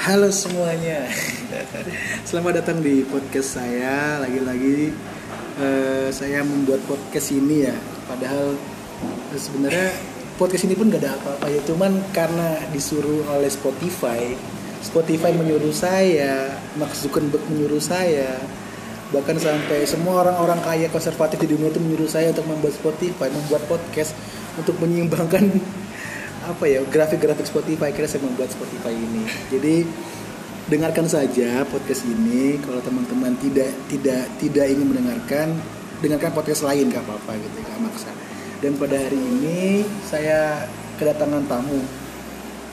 Halo semuanya, selamat datang di podcast saya. Lagi-lagi eh, saya membuat podcast ini ya. Padahal eh, sebenarnya podcast ini pun gak ada apa-apa ya. Cuman karena disuruh oleh Spotify, Spotify menyuruh saya, Mark Zuckerberg menyuruh saya, bahkan sampai semua orang-orang kaya konservatif di dunia itu menyuruh saya untuk membuat Spotify, membuat podcast untuk menyeimbangkan apa ya grafik-grafik Spotify kira saya membuat Spotify ini. Jadi dengarkan saja podcast ini. Kalau teman-teman tidak tidak tidak ingin mendengarkan dengarkan podcast lain gak apa-apa gitu gak maksa. Dan pada hari ini saya kedatangan tamu.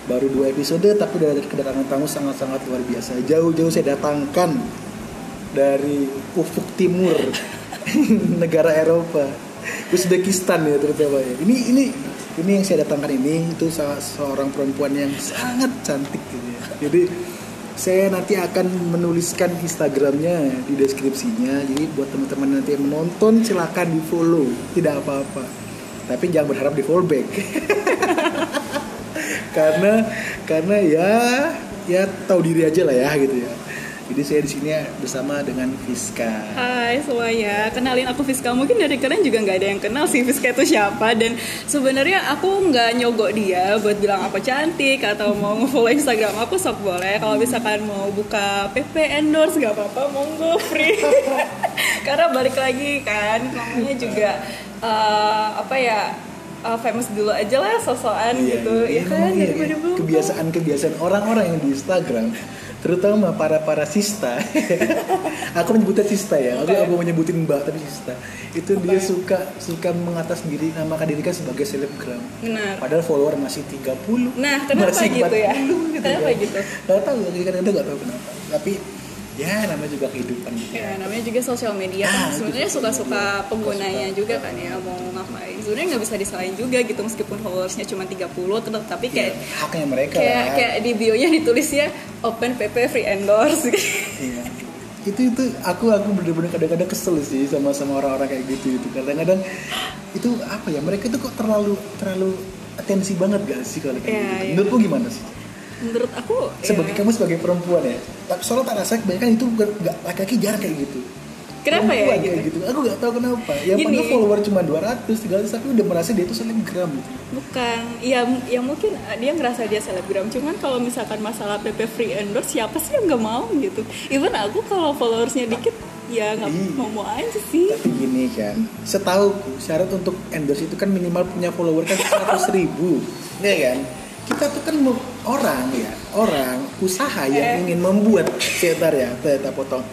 Baru dua episode tapi udah kedatangan tamu sangat-sangat luar biasa. Jauh-jauh saya datangkan dari ufuk timur negara Eropa. Uzbekistan ya terutama ya. Ini ini ini yang saya datangkan ini itu salah seorang perempuan yang sangat cantik gitu ya. Jadi saya nanti akan menuliskan Instagramnya di deskripsinya. Jadi buat teman-teman nanti yang menonton silakan di follow, tidak apa-apa. Tapi jangan berharap di follow back. karena karena ya ya tahu diri aja lah ya gitu ya. Jadi saya di sini bersama dengan Fiska. Hai semuanya, kenalin aku Fiska. Mungkin dari kalian juga nggak ada yang kenal sih Fiska itu siapa. Dan sebenarnya aku nggak nyogok dia buat bilang apa cantik atau mau ngefollow Instagram aku sok boleh. Kalau misalkan mau buka PP endorse nggak apa-apa, monggo free. Karena balik lagi kan, namanya juga uh, apa ya uh, famous dulu aja lah sosokan Iya, gitu iya, ya kan iya, iya. belum kebiasaan-kebiasaan orang-orang yang di Instagram terutama para para sista aku menyebutnya sista ya aku Oke. aku menyebutin mbak tapi sista itu dia suka suka mengatas diri namakan diri kan sebagai selebgram benar padahal follower masih 30 Nah, kenapa masih gitu ya? 40 Kenapa kan. gitu? nggak tahu kadang-kadang nggak tahu kenapa tapi ya namanya juga kehidupan gitu Ya, namanya juga sosial media Ah, kan sebenarnya suka-suka penggunanya Suka-suka. juga kan ya mau ngapain. Sebenarnya nggak bisa disalahin juga gitu meskipun followersnya cuma 30 tetap tapi kayak Ya, haknya mereka kayak lah. kayak di bio-nya ditulisnya open PP free endorse gitu. Iya. itu itu aku aku bener-bener kadang-kadang kesel sih sama sama orang-orang kayak gitu itu kadang-kadang itu apa ya mereka itu kok terlalu terlalu atensi banget gak sih kalau kayak Iya, gitu iya. menurutmu gimana sih Menurut aku sebagai ya, kamu sebagai perempuan ya tapi soalnya tak rasa kebanyakan itu bukan nggak laki-laki jarang kayak gitu. Kenapa ya Perempuan gitu? kayak gitu? aku nggak tahu kenapa. Yang Gini. follower cuma 200 300 tapi udah merasa dia itu selebgram gitu. Bukan. Ya ya mungkin dia ngerasa dia selebgram. Cuman kalau misalkan masalah PP free endorse siapa sih yang nggak mau gitu? Even aku kalau followersnya dikit ya nggak mau mau aja sih. Tapi gini kan setahu syarat untuk endorse itu kan minimal punya follower kan 100 ribu. Ya kan? Kita tuh kan mau- orang ya orang usaha yang Eh. ingin membuat sebentar ya kita potong.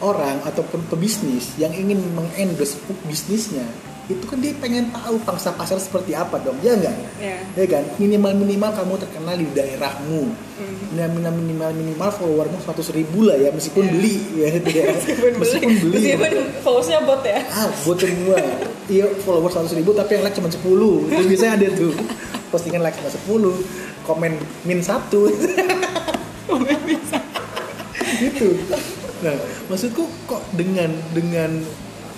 Orang ataupun pebisnis yang ingin mengendorse bisnisnya itu kan dia pengen tahu pangsa pasar seperti apa dong ya enggak ya. Ya kan? Minimal minimal kamu terkenal di daerahmu. Hmm. minimal minimal minimal followermu 100 ribu lah ya meskipun Ya. beli ya ya. meskipun beli. Meskipun beli. Meskipun followersnya bot ya. Ah buat semua. Iya follower 100 ribu tapi yang like cuma 10 itu biasanya ada tuh. Postingan like cuma 10 komen min 1 gitu. Nah maksudku kok dengan dengan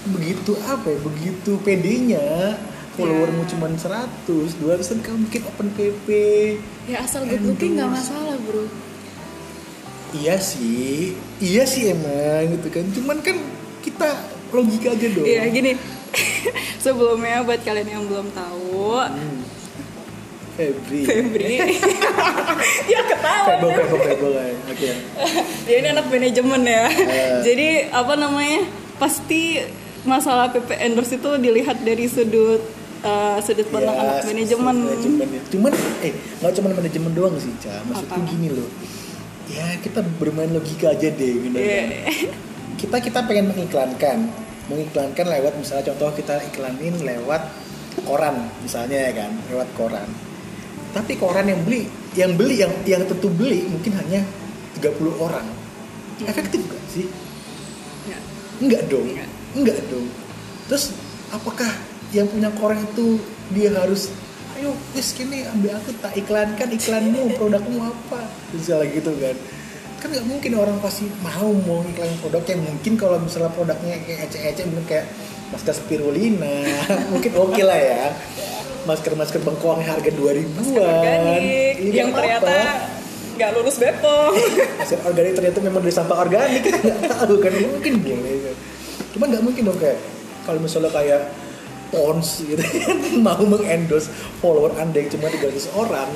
begitu apa ya? Begitu pedenya followermu cuma 100 200 kan kamu bikin open PP ya asal good looking nggak masalah bro. Iya sih. Iya sih emang gitu kan. Cuman kan kita logika aja dong. Iya gini. Sebelumnya buat kalian yang belum tahu Hmm. Febri Febri ya ketawa Febel, febel, febel. Oke. dia ini anak manajemen ya Eh. jadi apa namanya pasti masalah PP endorse itu dilihat dari sudut eh, sudut pandang Ya, anak manajemen manajemen ya. Cuman eh nggak cuma manajemen doang sih, Ca. Maksudku Apa? gini loh. Ya, kita bermain logika aja deh gitu Iya. kan. Kita kita pengen mengiklankan. Mengiklankan lewat misalnya contoh kita iklanin lewat koran misalnya ya kan, lewat koran. Tapi koran yang beli, yang beli yang yang tentu beli mungkin hanya 30 orang. Efektif gak sih? Ya. Enggak dong. Enggak. Enggak dong. Terus apakah yang punya koran itu dia harus ayo wis kini ambil aku tak iklankan iklanmu produkmu apa misalnya gitu kan kan nggak mungkin orang pasti mau mau iklan produk yang mungkin kalau misalnya produknya kayak ece-ece mungkin kayak masker spirulina mungkin oke lah ya masker masker bengkoang harga 2000 ribuan. organik Iya, yang ternyata nggak lulus bepom. Hasil organik ternyata memang dari sampah organik. Kita nggak tahu kan mungkin boleh kan. Cuma nggak mungkin dong kayak kalau misalnya kayak Pons gitu mau mengendorse follower anda yang cuma 300 orang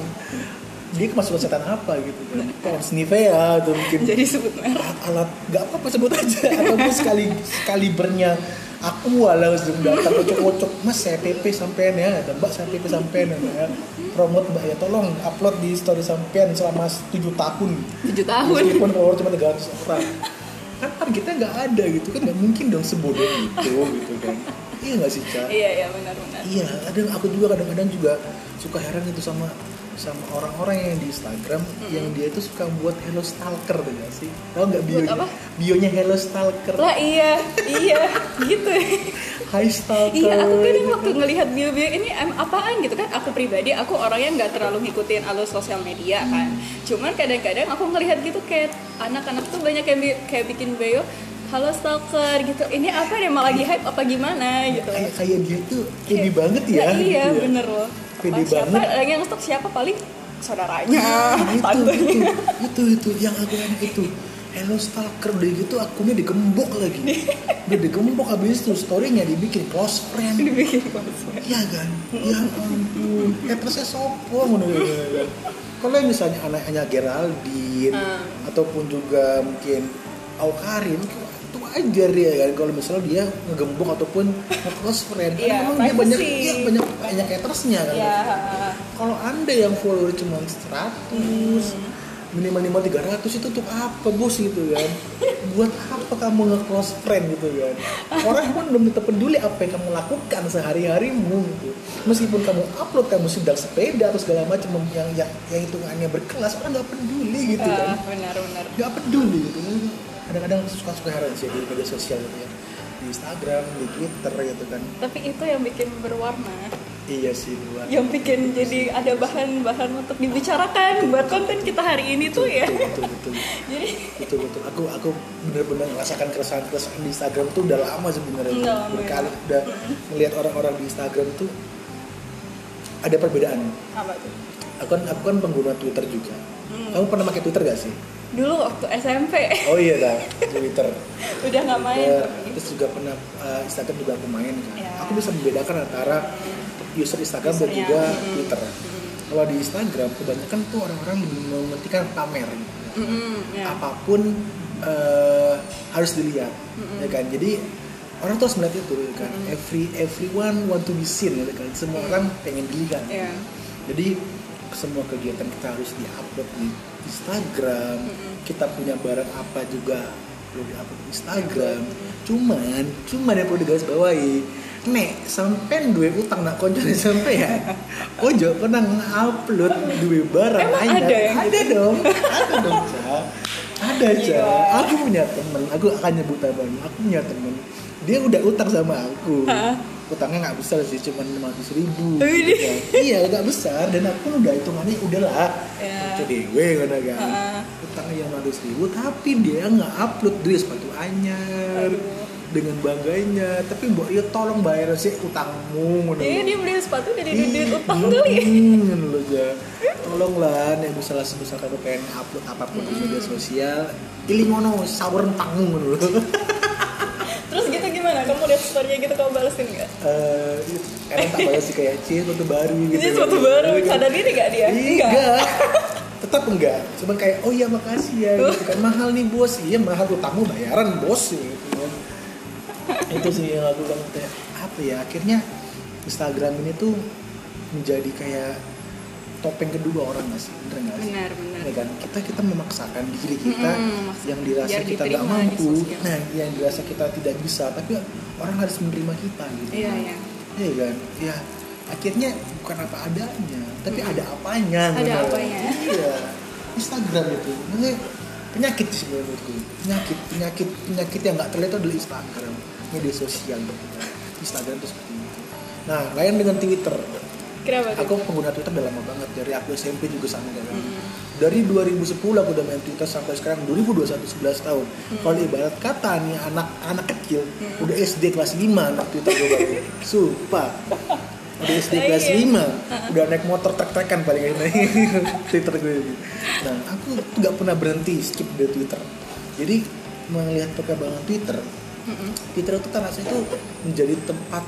dia kemasukan setan apa gitu kan? Pons Nivea atau mungkin jadi sebut merek. alat nggak apa-apa sebut aja. Ataupun sekali kalibernya aku langsung datang kocok-kocok mas saya PP sampean ya. Dan mbak saya PP sampean ya promote mbak ya. Tolong upload di story sampean selama 7 tahun. Tujuh tahun? Meskipun follower cuma 300 orang. Kan targetnya nggak ada gitu. Kan nggak mungkin dong sebodoh itu gitu kan. Iya nggak sih Ca? iya iya benar-benar iya kadang aku juga kadang-kadang juga suka heran itu sama sama orang-orang yang di Instagram yang dia itu suka buat hello stalker tuh nggak sih tau nggak bionya apa? bionya hello stalker lah iya iya gitu Hai stalker Iya, aku kadang waktu ngelihat bio-bio ini em, apaan gitu kan. Aku pribadi, aku orangnya nggak terlalu ngikutin alur sosial media kan. Cuman kadang-kadang aku ngelihat gitu kayak anak-anak tuh banyak yang bi- kayak bikin bio, halo stalker gitu. Ini apa nih emang lagi hype apa gimana gitu. kayak kayak dia tuh Kayak- banget ya Nah, iya, gitu ya. bener loh. Pede Apa, siapa banget. yang stok siapa paling saudaranya, Ah, itu, itu, itu itu yang aku enak itu Hello stalker udah gitu akunnya digembok lagi udah digembok habis itu storynya dibikin close friend Dibikin konsep. Iya kan? Ya ampun. Eh terusnya sopo ngono kan. Kalau misalnya anaknya Geraldine Hmm. ataupun juga mungkin Aukarin itu wajar ya kan kalau misalnya dia ngegembok ataupun nge-close friend. Karena memang dia banyak iya, banyak banyak hatersnya kan. Ya, Kalau Anda yang follower cuma 100 minimal minimal 300 itu untuk apa bos gitu kan? Buat apa kamu nge-close friend gitu kan? Orang pun belum tentu peduli apa yang kamu lakukan sehari-harimu gitu. Meskipun kamu upload kamu sedang sepeda atau segala macam yang yang yang hitungannya berkelas orang nggak peduli gitu kan? Ah, benar-benar. nggak peduli gitu kadang-kadang suka suka heran sih di media sosial gitu ya. Di Instagram di Twitter gitu kan. Tapi itu yang bikin berwarna. iya sih buat yang bikin jadi ada bahan-bahan untuk dibicarakan buat konten kita hari ini tuh ya. betul betul jadi betul betul. Aku aku benar-benar merasakan keresahan keresahan di Instagram tuh udah lama sebenarnya. Udah lama, berkali ya. udah melihat orang-orang di Instagram tuh ada perbedaan. Apa tuh? Aku kan aku kan pengguna Twitter juga. Hmm. kamu pernah pakai Twitter gak sih dulu waktu SMP oh iya dah Twitter. Udah nggak main. Tapi terus juga pernah uh, Instagram juga aku main kan. Ya. aku bisa membedakan antara user Instagram dan Usernya, juga mm. Twitter. Kalau di Instagram kebanyakan tuh orang-orang mementingkan pamer. Gitu. Mm-mm, ya. apa pun eh, harus dilihat ya kan? Jadi orang tuh harus melihat itu ya kan? Every everyone want to be seen ya kan? Semua orang pengen dilihat. Ya jadi semua kegiatan kita harus diupload di Instagram kita punya barang apa juga perlu diupload di Instagram cuman cuman yang perlu digaris bawahi nek sampean duwe utang nak koncone sampean ojo pernah ngupload duwe barang Emang anyar. ada yang ada gitu? dong ada dong ada Ca. Iya. aku punya temen aku akan nyebut namanya aku punya temen dia udah utang sama aku? Utangnya nggak besar sih cuma lima ratus ribu gitu kan. iya nggak besar dan aku udah hitungannya udahlah Ya. itu dewe kan kan Ha-ha. utangnya yang ratus ribu tapi dia nggak upload dia sepatu anyar Aduh. dengan bangganya tapi mbok ya tolong bayar sih utangmu Iya dia beli sepatu dari Ih, duit utang hmm, kali ngono lho, Ja. tolonglah nih misalnya misalkan kamu pengen upload apa pun di media sosial iling ngono sawer entangmu ngono lihat story gitu kamu balesin nggak? Eh, kadang tak balas sih kayak cie sepatu baru gitu. Ini sepatu baru, sadar diri nggak dia? enggak tetap enggak cuma kayak oh iya makasih ya gitu kan. Mahal nih bos. Iya mahal utangmu bayaran bos gitu kan. Itu sih yang aku bilang apa ya akhirnya Instagram ini tuh menjadi kayak topeng kedua orang nggak sih? Bener nggak sih? Benar, benar. Ya kan? Kita kita memaksakan diri kita maksa- yang dirasa kita nggak di mampu nah yang dirasa kita tidak bisa tapi orang harus menerima kita gitu. Iya, iya. Iya kan? Ya akhirnya bukan apa adanya tapi ada apanya Ada gitu. apanya. iya. Instagram itu maksudnya penyakit sih sebenarnya menurutku. Penyakit penyakit penyakit yang nggak terlihat adalah Instagram media sosial gitu kan. Instagram itu seperti itu. Nah lain dengan Twitter Kenapa aku pengguna Twitter udah lama banget. Dari aku SMP juga sama kan Mm. dari 2010 aku udah main Twitter sampai sekarang. 2021 11 tahun. Mm. kalau ibarat kata nih anak anak kecil udah SD kelas 5 anak Twitter gue baru. Sumpah. Udah SD kelas 5 udah naik motor trek-trekan paling enak Twitter gue. Nah, aku nggak pernah berhenti skip dari Twitter. Jadi melihat perkembangan Twitter, Mm-mm. Twitter itu kan rasanya itu menjadi tempat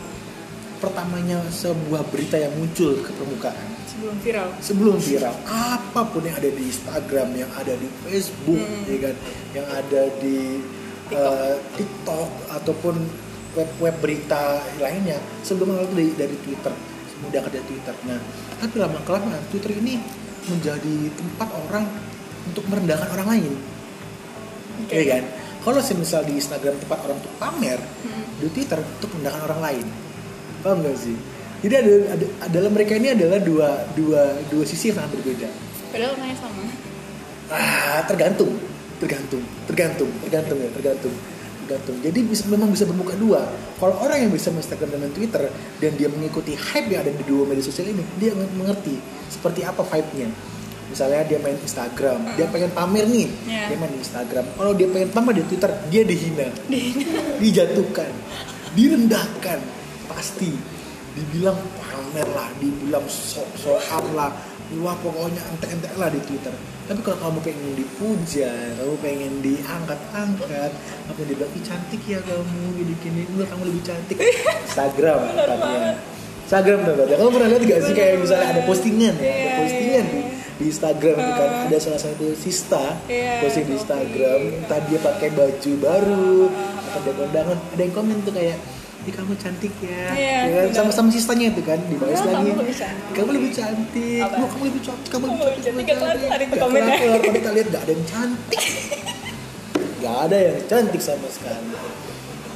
pertamanya sebuah berita yang muncul ke permukaan sebelum viral sebelum viral apa pun yang ada di Instagram yang ada di Facebook Hmm. ya kan yang ada di TikTok. eh, TikTok ataupun web-web berita lainnya sebelum itu dari, dari Twitter mudah ada Twitter nah tapi lama kelamaan Twitter ini menjadi tempat orang untuk merendahkan orang lain Oke. ya kan kalau semisal di Instagram tempat orang untuk pamer Hmm. di Twitter untuk merendahkan orang lain paham gak sih? Jadi ada, ada adalah mereka ini adalah dua dua dua sisi yang sangat berbeda. Padahal namanya sama. Ah tergantung. Tergantung. Tergantung. Tergantung ya tergantung. Tergantung. Jadi bisa, memang bisa bermuka dua. Kalau orang yang bisa Instagram dan Twitter dan dia mengikuti hype yang ada di dua media sosial ini dia nge- mengerti seperti apa vibe-nya misalnya dia main Instagram dia pengen pamer nih Iya. dia main Instagram. Kalau dia pengen pamer di Twitter dia dihina. Dijatuhkan. Direndahkan pasti dibilang pamer lah dibilang sok-sokan lah. Wah pokoknya entek-entek lah di Twitter. Tapi kalau kamu pengen dipuja kamu pengen diangkat-angkat kamu dibilang "Ih, cantik ya kamu gini gini enggak kamu lebih cantik. Instagram katanya Instagram tuh Tata. kamu pernah lihat gak sih kayak misalnya ada postingan ya? Ada Iya, postingan di, iya. di Instagram itu kan ada salah satu sista Iya, posting di. Instagram entah dia pakai baju baru atau dia kondangan. Ada yang komen tuh kayak Ih, kamu cantik ya, Iya, Ya kan? benar. sama-sama sistanya itu kan dibalas Iya, lagi. kamu lebih cantik. kamu lebih cantik. Kamu lebih cantik kamu lebih Kamu lebih cantik. cantik, itu kalau kita lihat gak ada yang cantik. Gak ada yang cantik sama sekali.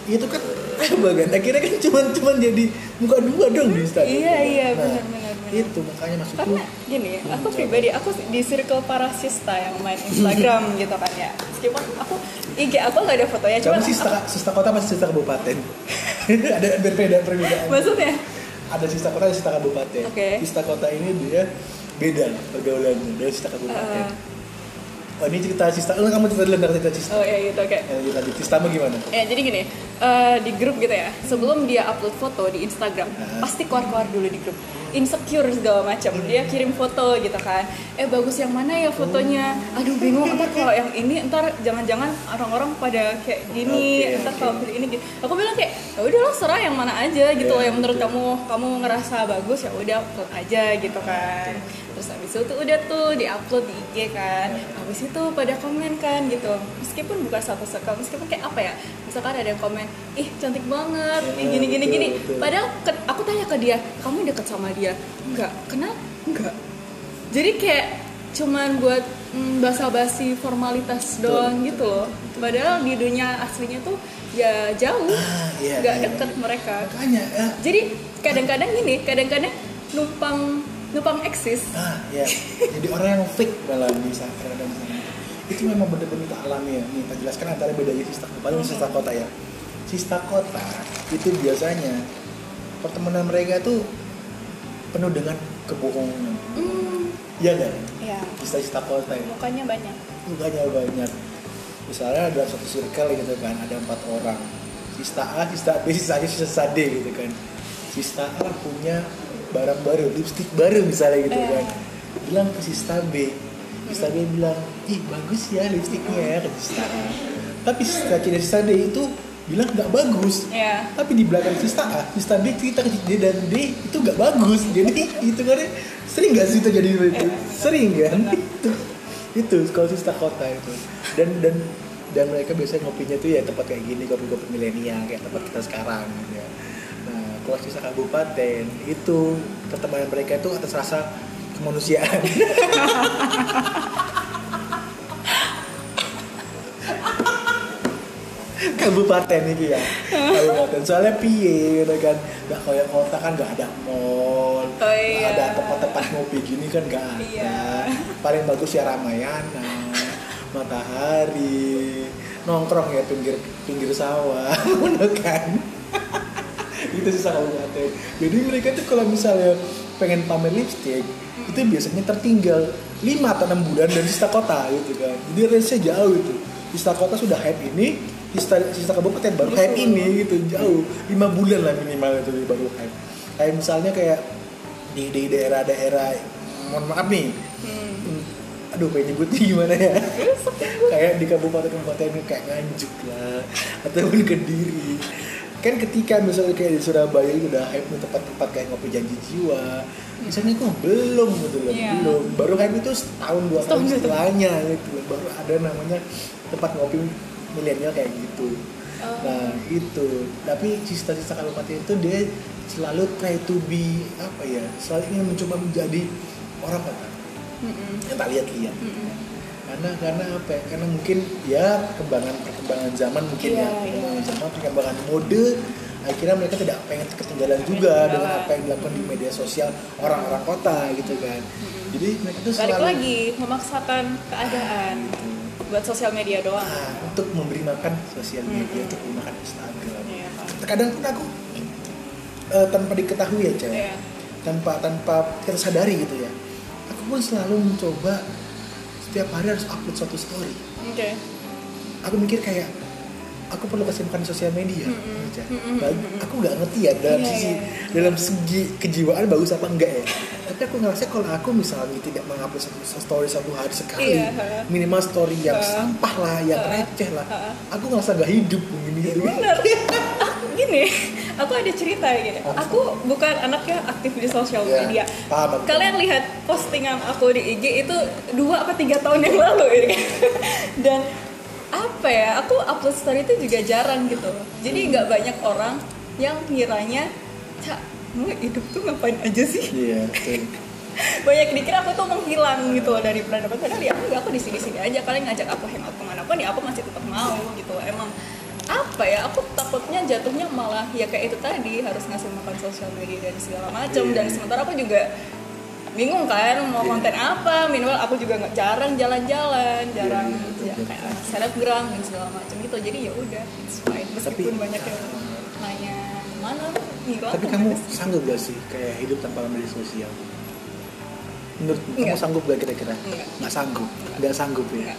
Itu kan apa kan akhirnya kan cuman cuman jadi muka dua dong di Instagram Iya, iya, Nah, benar, benar, itu makanya maksudku karena gini ya aku pribadi aku di circle para sista yang main Instagram gitu kan ya. Meskipun aku IG aku nggak ada fotonya cuma sista sista kota masih sista kabupaten ada berbeda perbedaan maksudnya ada sista kota ada sista kabupaten Oke. sista kota ini dia beda pergaulannya dari sista kabupaten Uh. Oh ini cerita sista oh, kamu cerita dulu tentang cerita sista oh ya gitu oke Ya, lanjut lanjut sistamu gimana Ya jadi gini, eh, di grup gitu ya. Sebelum dia upload foto di Instagram, Nah. pasti keluar-keluar dulu di grup. Insecure segala macam. Dia kirim foto gitu kan. Eh bagus yang mana ya fotonya? Aduh bingung. Ntar kalau yang ini, ntar jangan-jangan orang-orang pada kayak gini. Oke, ntar oke. kalau pilih ini gitu. Aku bilang kayak, ya udah lo serah yang mana aja gitu. Ya, loh. yang menurut betul. kamu kamu ngerasa bagus ya udah upload aja gitu kan. Terus habis itu tuh udah tuh di-upload di IG kan. Habis itu pada komen kan gitu. Meskipun bukan satu circle, meskipun kayak apa ya? Misalkan ada yang komen, ih cantik banget, ih gini gini gini. betul. Padahal ke- aku tanya ke dia, kamu deket sama dia? Enggak. Kenapa? Enggak. Jadi kayak cuman buat mm, basa-basi formalitas doang betul, gitu loh. betul. Padahal di dunia aslinya tuh ya jauh, Ah, iya, nggak iya, deket iya. mereka. makanya ya Jadi kadang-kadang gini, kadang-kadang numpang numpang eksis. ah ya jadi orang yang fake malah bisa sana. itu memang benar-benar kita alami ya. Nih kita jelaskan antara bedanya sista kabupaten dan sista kota ya. Sista kota itu biasanya pertemanan mereka tuh penuh dengan kebohongan. Hmm, Iya kan? ya, Sista-sista kota itu mukanya banyak. Bukannya banyak. Misalnya dalam satu circle gitu kan Ada empat orang. Sista A, Sista B, Sista C, Sista D gitu kan. Sista A punya barang baru Lipstick baru misalnya gitu Eh. kan. Bilang ke Sista B Sista B bilang Ih bagus ya lipstiknya ya ke Sista A Tapi Sista C dan Sista D itu bilang nggak bagus. Ya. tapi di belakang Sista A, Sista B cerita ke D dan D itu nggak bagus. Jadi itu kan sering nggak sih itu jadi itu? Sering kan? Itu itu kalau Sista kota itu. Dan dan dan mereka biasanya ngopinya tuh ya tempat kayak gini kopi-kopi milenial kayak tempat kita sekarang gitu ya kalau Sista kabupaten itu pertemanan mereka itu atas rasa kemanusiaan. Kabupaten ini ya kabupaten. Soalnya piye gitu kan? Nggak kayak kota kan nggak ada mall Oh, iya. ada tempat-tempat ngopi gini kan nggak ada. Iya. paling bagus ya Ramayana Matahari nongkrong ya pinggir pinggir sawah kan itu sih kabupaten jadi mereka tuh kalau misalnya pengen pamer lipstick itu biasanya tertinggal 5 atau 6 bulan dari sista kota gitu kan. Jadi range jauh itu. Sista kota sudah hype ini sista, sista kabupaten baru hype ini gitu. Jauh. 5 bulan lah minimal itu baru hype kayak misalnya kayak di di daerah-daerah mohon maaf nih. Hmm. aduh pengen nyebutnya gimana ya? Kayak di kabupaten-kabupaten kayak Nganjuk lah ataupun Kediri kan ketika misalnya kayak di Surabaya itu udah hype nih tempat-tempat kayak ngopi janji jiwa misalnya kok belum gitu loh Iya. belum baru hype itu setahun dua tahun tahun. setelahnya gitu loh baru ada namanya tempat ngopi milenial kayak gitu Oh. nah itu tapi sisa-sisa kabupaten itu dia selalu try to be apa ya selalu ingin mencoba menjadi orang kota Mm-mm. yang tak lihat-lihat Mm-mm. Karena karena apa ya? karena mungkin ya perkembangan perkembangan zaman mungkin Iya, ya iya. perkembangan zaman perkembangan mode akhirnya mereka tidak pengen ketinggalan juga Ketinggalan. dengan apa yang dilakukan di media sosial orang-orang kota gitu kan jadi mereka tuh Balik selalu lagi memaksakan keadaan buat sosial media doang. ah, untuk memberi makan sosial media Mm-mm. untuk memberi makan Instagram Iya, Pak. terkadang pun aku eh, tanpa diketahui ya cewek Iya. tanpa tanpa kita sadari gitu ya aku pun selalu mencoba setiap hari harus upload suatu story Oke. aku mikir kayak aku perlu kasih makan sosial media Mm-mm. aja. Mm-mm. Ba- aku nggak ngerti ya dalam Iya, sisi iya, iya. dalam segi kejiwaan bagus apa enggak ya tapi aku ngerasa kalau aku misalnya tidak mengupload satu story satu hari sekali Iya, ha. minimal story yang Ha. sampah lah yang Ha. receh lah Ha. aku ngerasa nggak hidup begini gitu Bener. Ah, Gini, aku ada cerita gini. Aku bukan anaknya aktif di sosial Iya, media. paham aku. Kalian lihat postingan aku di IG itu dua apa tiga tahun yang lalu ini. Dan apa ya? Aku upload story itu juga jarang gitu. Jadi nggak banyak orang yang kiranya, cak, mau hidup tuh ngapain aja sih? iya betul. banyak dikira aku tuh menghilang gitu dari peradaban padahal ya aku aku di sini sini aja kalian ngajak aku hangout ke mana pun ya aku masih tetap mau gitu emang apa ya? Aku takutnya jatuhnya malah ya kayak itu tadi harus ngasih makan sosial media dan segala macam Iya. dan sementara aku juga bingung kan mau Iya. konten apa? Minimal aku juga nggak jarang jalan-jalan jarang Iya, iya, ya betul. kayak selebgram dan segala macam gitu jadi ya udah it's fine meskipun Tapi- banyak yang nanya mana hilang tapi kamu sanggup gak sih kayak hidup tanpa media sosial? Menurut kamu Enggak. sanggup gak kira-kira? Nggak sanggup? Nggak sanggup ya? Enggak.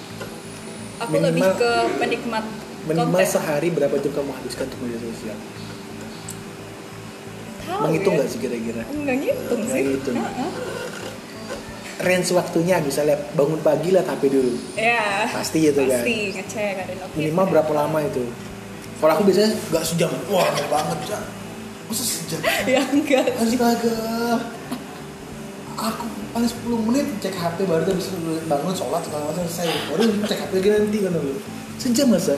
aku Minimal- lebih ke penikmat minimal konten sehari berapa jam kamu habiskan untuk media sosial Tahu menghitung ya. nggak sih kira-kira Enggak ngitung Nggak sih. ngitung. Heeh. range waktunya misalnya bangun pagi lah HP dulu Ya. Pasti gitu kan? Pasti ngecek ada minimal berapa lama itu kalau aku biasanya nggak sejam wah lama banget ya masa sejam Ya enggak astaga aku paling 10 menit cek HP baru tuh bisa bangun sholat segala macam selesai baru cek HP lagi nanti kan dulu sejam masa.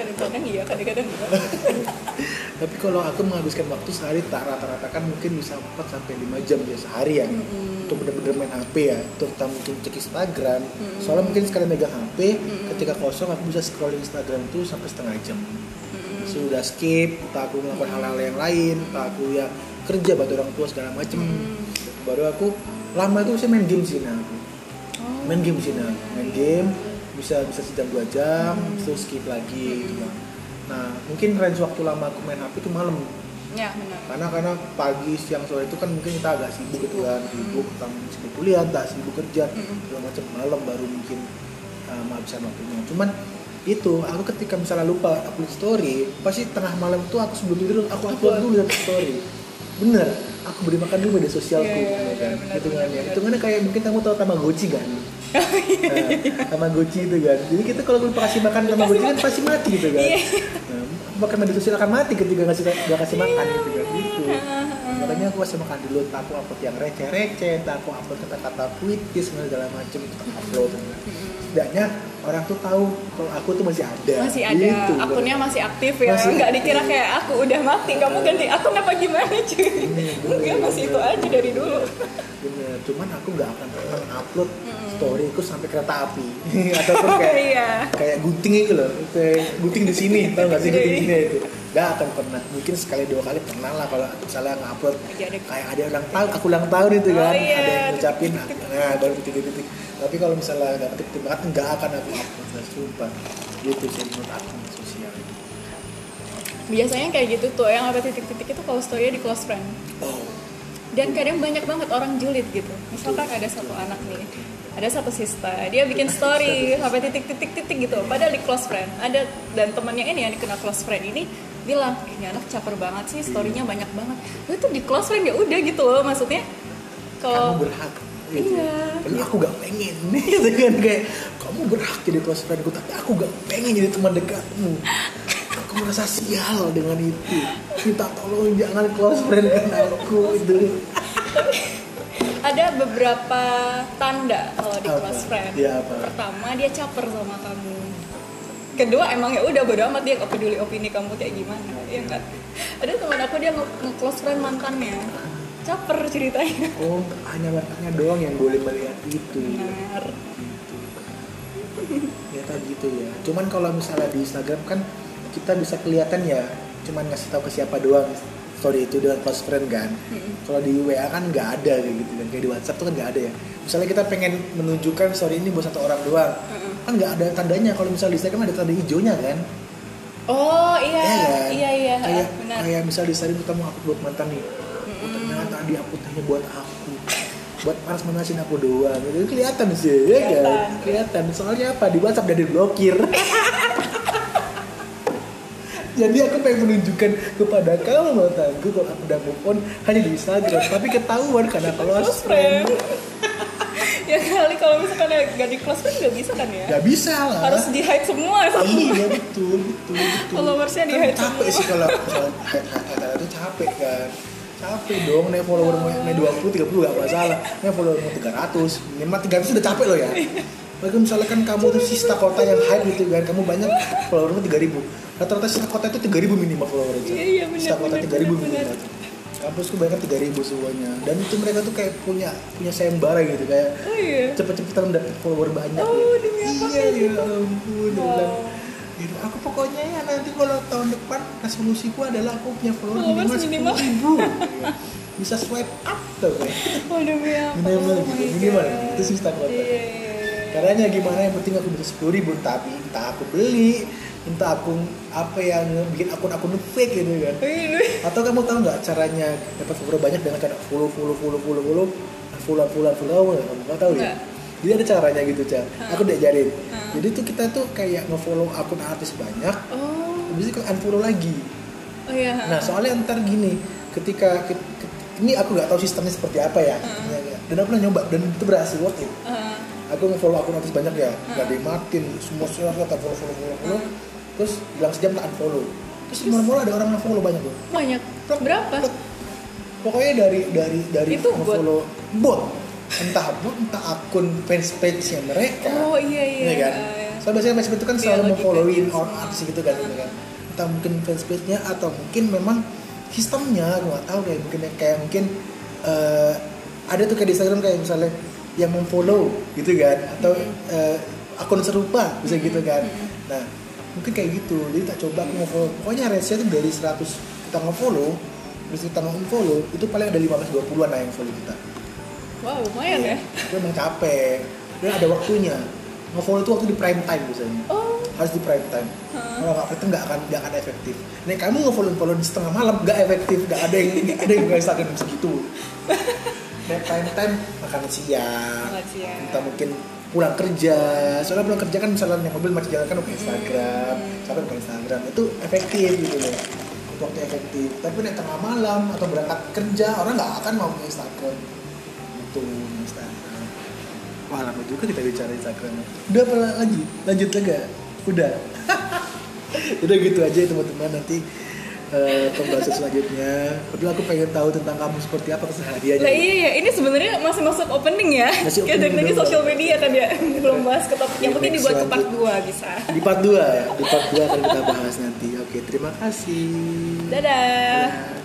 Kadang-kadang iya, kadang-kadang enggak. tapi kalau aku menghabiskan waktu sehari tak rata-rata kan mungkin bisa 4 sampai 5 jam ya sehari ya Mm-mm. untuk bener-bener main HP ya terutama mungkin cek Instagram Mm-mm. soalnya mungkin sekali megang HP Mm-mm. ketika kosong aku bisa scrolling Instagram tuh sampai setengah jam Mm-mm. sudah skip entah aku melakukan hal-hal yang lain entah aku ya kerja bantu orang tua segala macem Mm. baru aku lama itu saya main game sih nah aku Oh. main game sih nah main game bisa bisa sejam dua jam Hmm. terus skip lagi gitu. Lah. nah mungkin range waktu lama aku main HP itu malam. Ya, benar. karena karena pagi siang sore itu kan mungkin kita agak sibuk gitu kan. Sibuk tentang sibuk kuliah tak sibuk kerja Mm-mm. segala macam malam baru mungkin uh, menghabiskan waktunya. Cuman itu aku ketika misalnya lupa upload story pasti tengah malam itu aku sebelum tidur aku upload dulu satu story. Bener aku beri makan dulu media sosialku Iya, iya, gitu kan. hitungannya. hitungannya kayak mungkin kamu tahu tamagotchi kan Nah, tamagotchi itu kan jadi kita kalau lupa kasih makan tamagotchi kan pasti mati gitu kan Iya. nah, bahkan media sosial akan mati ketika ngasih nggak kasih makan gitu kan gitu makanya aku kasih makan dulu entah aku upload yang receh-receh entah aku upload kata-kata puitis segala macam itu aku upload setidaknya orang tuh tahu kalau aku tuh masih ada Masih ada, Gitu, akunnya masih aktif ya. Masih Enggak aktif. dikira kayak aku udah mati, kamu ganti akun apa gimana cuy? Iya, Enggak, masih bener. itu aja dari dulu. Bener, cuman aku nggak akan pernah upload Mm-mm. storyku sampai kereta api ataupun kayak Iya. kayak gunting itu loh kayak gunting di sini tau gak sih gunting di Iya. sini itu gak akan pernah mungkin sekali dua kali pernah lah kalau misalnya ngupload kayak ada ulang tahun aku ulang tahun itu kan Oh, iya. ada yang ngucapin nah baru titik-titik tapi kalau misalnya nggak titik banget nggak akan aku upload nah, sumpah gitu sih menurut aku sosial itu Biasanya kayak gitu tuh, yang apa titik-titik itu kalau story di close friend. oh Dan kadang banyak banget orang julid gitu. Misalkan ada satu anak nih, ada satu sista, dia bikin story sampai titik-titik-titik gitu. Padahal di close friend ada dan temannya ini yang dikenal close friend ini bilang ini anak caper banget sih storynya banyak banget lu tuh di close friend ya udah gitu loh maksudnya kalau kamu berhak gitu. Iya. Aku gak pengen gitu kan kayak kamu berhak jadi close friendku tapi aku gak pengen jadi teman dekatmu aku merasa sial dengan itu minta tolong jangan close friend kan aku itu ada beberapa tanda kalau di Apa? close friend. Iya, apa? pertama dia caper sama kamu. Kedua emang ya udah bodo amat dia gak peduli opini kamu kayak gimana ya kan ada teman aku dia nge- nge-close friend mantannya. Caper ceritanya. Oh hanya mereka doang yang boleh melihat itu benar. Ternyata gitu ya. Cuman kalau misalnya di Instagram kan kita bisa kelihatan ya cuman ngasih tahu ke siapa doang story itu dengan close friend kan. Kalau di WA kan nggak ada kayak gitu kan. Kayak di WhatsApp tuh kan nggak ada ya. Misalnya kita pengen menunjukkan story ini buat satu orang doang Mm-mm. kan nggak ada tandanya. Kalau misalnya di Instagram ada tanda hijaunya kan. Oh iya Iya kan? iya iya. Kayak benar. kayak misal di story itu kamu upload buat mantan nih. Oh, ternyata dia upload hanya buat aku. Buat panas manasin aku doang. Itu kelihatan sih ya kan? Kelihatan. kelihatan. Soalnya apa? Di WhatsApp udah diblokir jadi aku pengen menunjukkan kepada kamu mantanku kalau aku udah move on hanya di Instagram. Tapi ketahuan karena close close friend. friend. Ya kali kalau misalkan ya gak di close friend nggak bisa kan ya? Nggak bisa lah. Harus di hide semua. Sama iya betul betul betul. Followersnya di kan hide capek semua. sih kalau kalau hide hide itu capek kan. Capek dong naik follower mau naik 20 30 gak masalah. Naik follower mau 300 minimal 300 udah capek loh ya Bagi misalnya kan kamu tuh sista kota yang hide gitu kan. Kamu banyak followermu 3000 rata-rata sista kota itu 3000 minimal follower. Itu Iya, iya, benar, sista kota 3000 benar, minimal. kampusku banyak 3000 semuanya. Dan itu mereka tuh kayak punya punya sayembara gitu. Kayak oh iya? cepet-cepetan dapet follower banyak Oh, demi apa iya ya gitu? ampun Wow. gitu, aku pokoknya ya nanti kalau tahun depan resolusiku adalah aku punya follower Followers minimal minimal. sepuluh ribu. Bisa swipe up tuh kayak. Oh demi apa minimal Oh gitu minimal. Itu sih standar Iya, iya, iya. Caranya gimana? Yang penting aku bisa sepuluh ribu. Tapi entah aku beli entah aku apa yang bikin akun-akun fake gitu kan. Atau kamu tahu nggak caranya dapat follower banyak dengan cara follow follow follow follow follow follow follow follow kamu nggak tahu ya. Jadi ada caranya gitu cah aku diajarin. Jadi tuh kita tuh kayak ngefollow akun artis banyak. Oh. Habis itu unfollow lagi. Oh iya nah soalnya ntar gini ketika ke- ke- ini aku nggak tahu sistemnya seperti apa ya. Ya, ya. dan aku pernah nyoba dan itu berhasil worth it aku ngefollow akun artis banyak ya nggak ada yang matiin semua semua tak follow follow follow follow terus bilang sejam tak unfollow terus malam-malam ada orang ngefollow banyak tuh banyak berapa Plek. Pokoknya dari dari dari Itu bot? follow bot. Entah bot, entah akun fans page-nya mereka. oh iya iya, Iya kan? iya. So biasanya fans page itu kan Iya, selalu memfollowin gitu. orang artis gitu kan, gitu kan. Entah mungkin fans page-nya atau mungkin memang sistemnya gue gak tahu kayak mungkin kayak mungkin eh, ada tuh kayak di Instagram kayak misalnya yang memfollow gitu kan atau eh, akun serupa bisa gitu kan. Nah, mungkin kayak gitu. Jadi tak coba aku nge-follow. Pokoknya range-nya tuh dari 100 kita nge-follow terus kita nge-unfollow itu paling ada 15 20-an lah yang follow kita. wow lumayan ya Itu emang capek. Dan ada waktunya. Nge-follow itu waktu di prime time biasanya oh harus di prime time kalau nggak itu nggak akan nggak akan efektif nih kamu nge-follow follow di setengah malam nggak efektif nggak ada yang nggak ada yang nggak segitu nih prime time makan siang Makan siang. entah mungkin pulang kerja. Soalnya pulang kerja kan misalnya naik mobil masih jalan kan buka Instagram sampai buka Instagram? Itu efektif gitu loh. Itu waktu efektif. Tapi nih tengah malam atau berangkat kerja orang nggak akan mau ke Instagram. Itu Instagram. Wah lama juga kita bicara Instagram udah apa lagi? Lanjut lagi udah. Udah gitu aja ya, teman-teman nanti eh, pembahasan selanjutnya padahal aku pengen tahu tentang kamu seperti apa kesehariannya Lah iya ya, ini sebenarnya masih masuk opening ya. Masih Kayak dari opening tadi dulu. sosial media kan ya, belum bahas ke topik. Yang penting dibuat ke part selanjut. 2 bisa. di part 2 ya di part 2 akan kita bahas nanti oke terima kasih Dadah.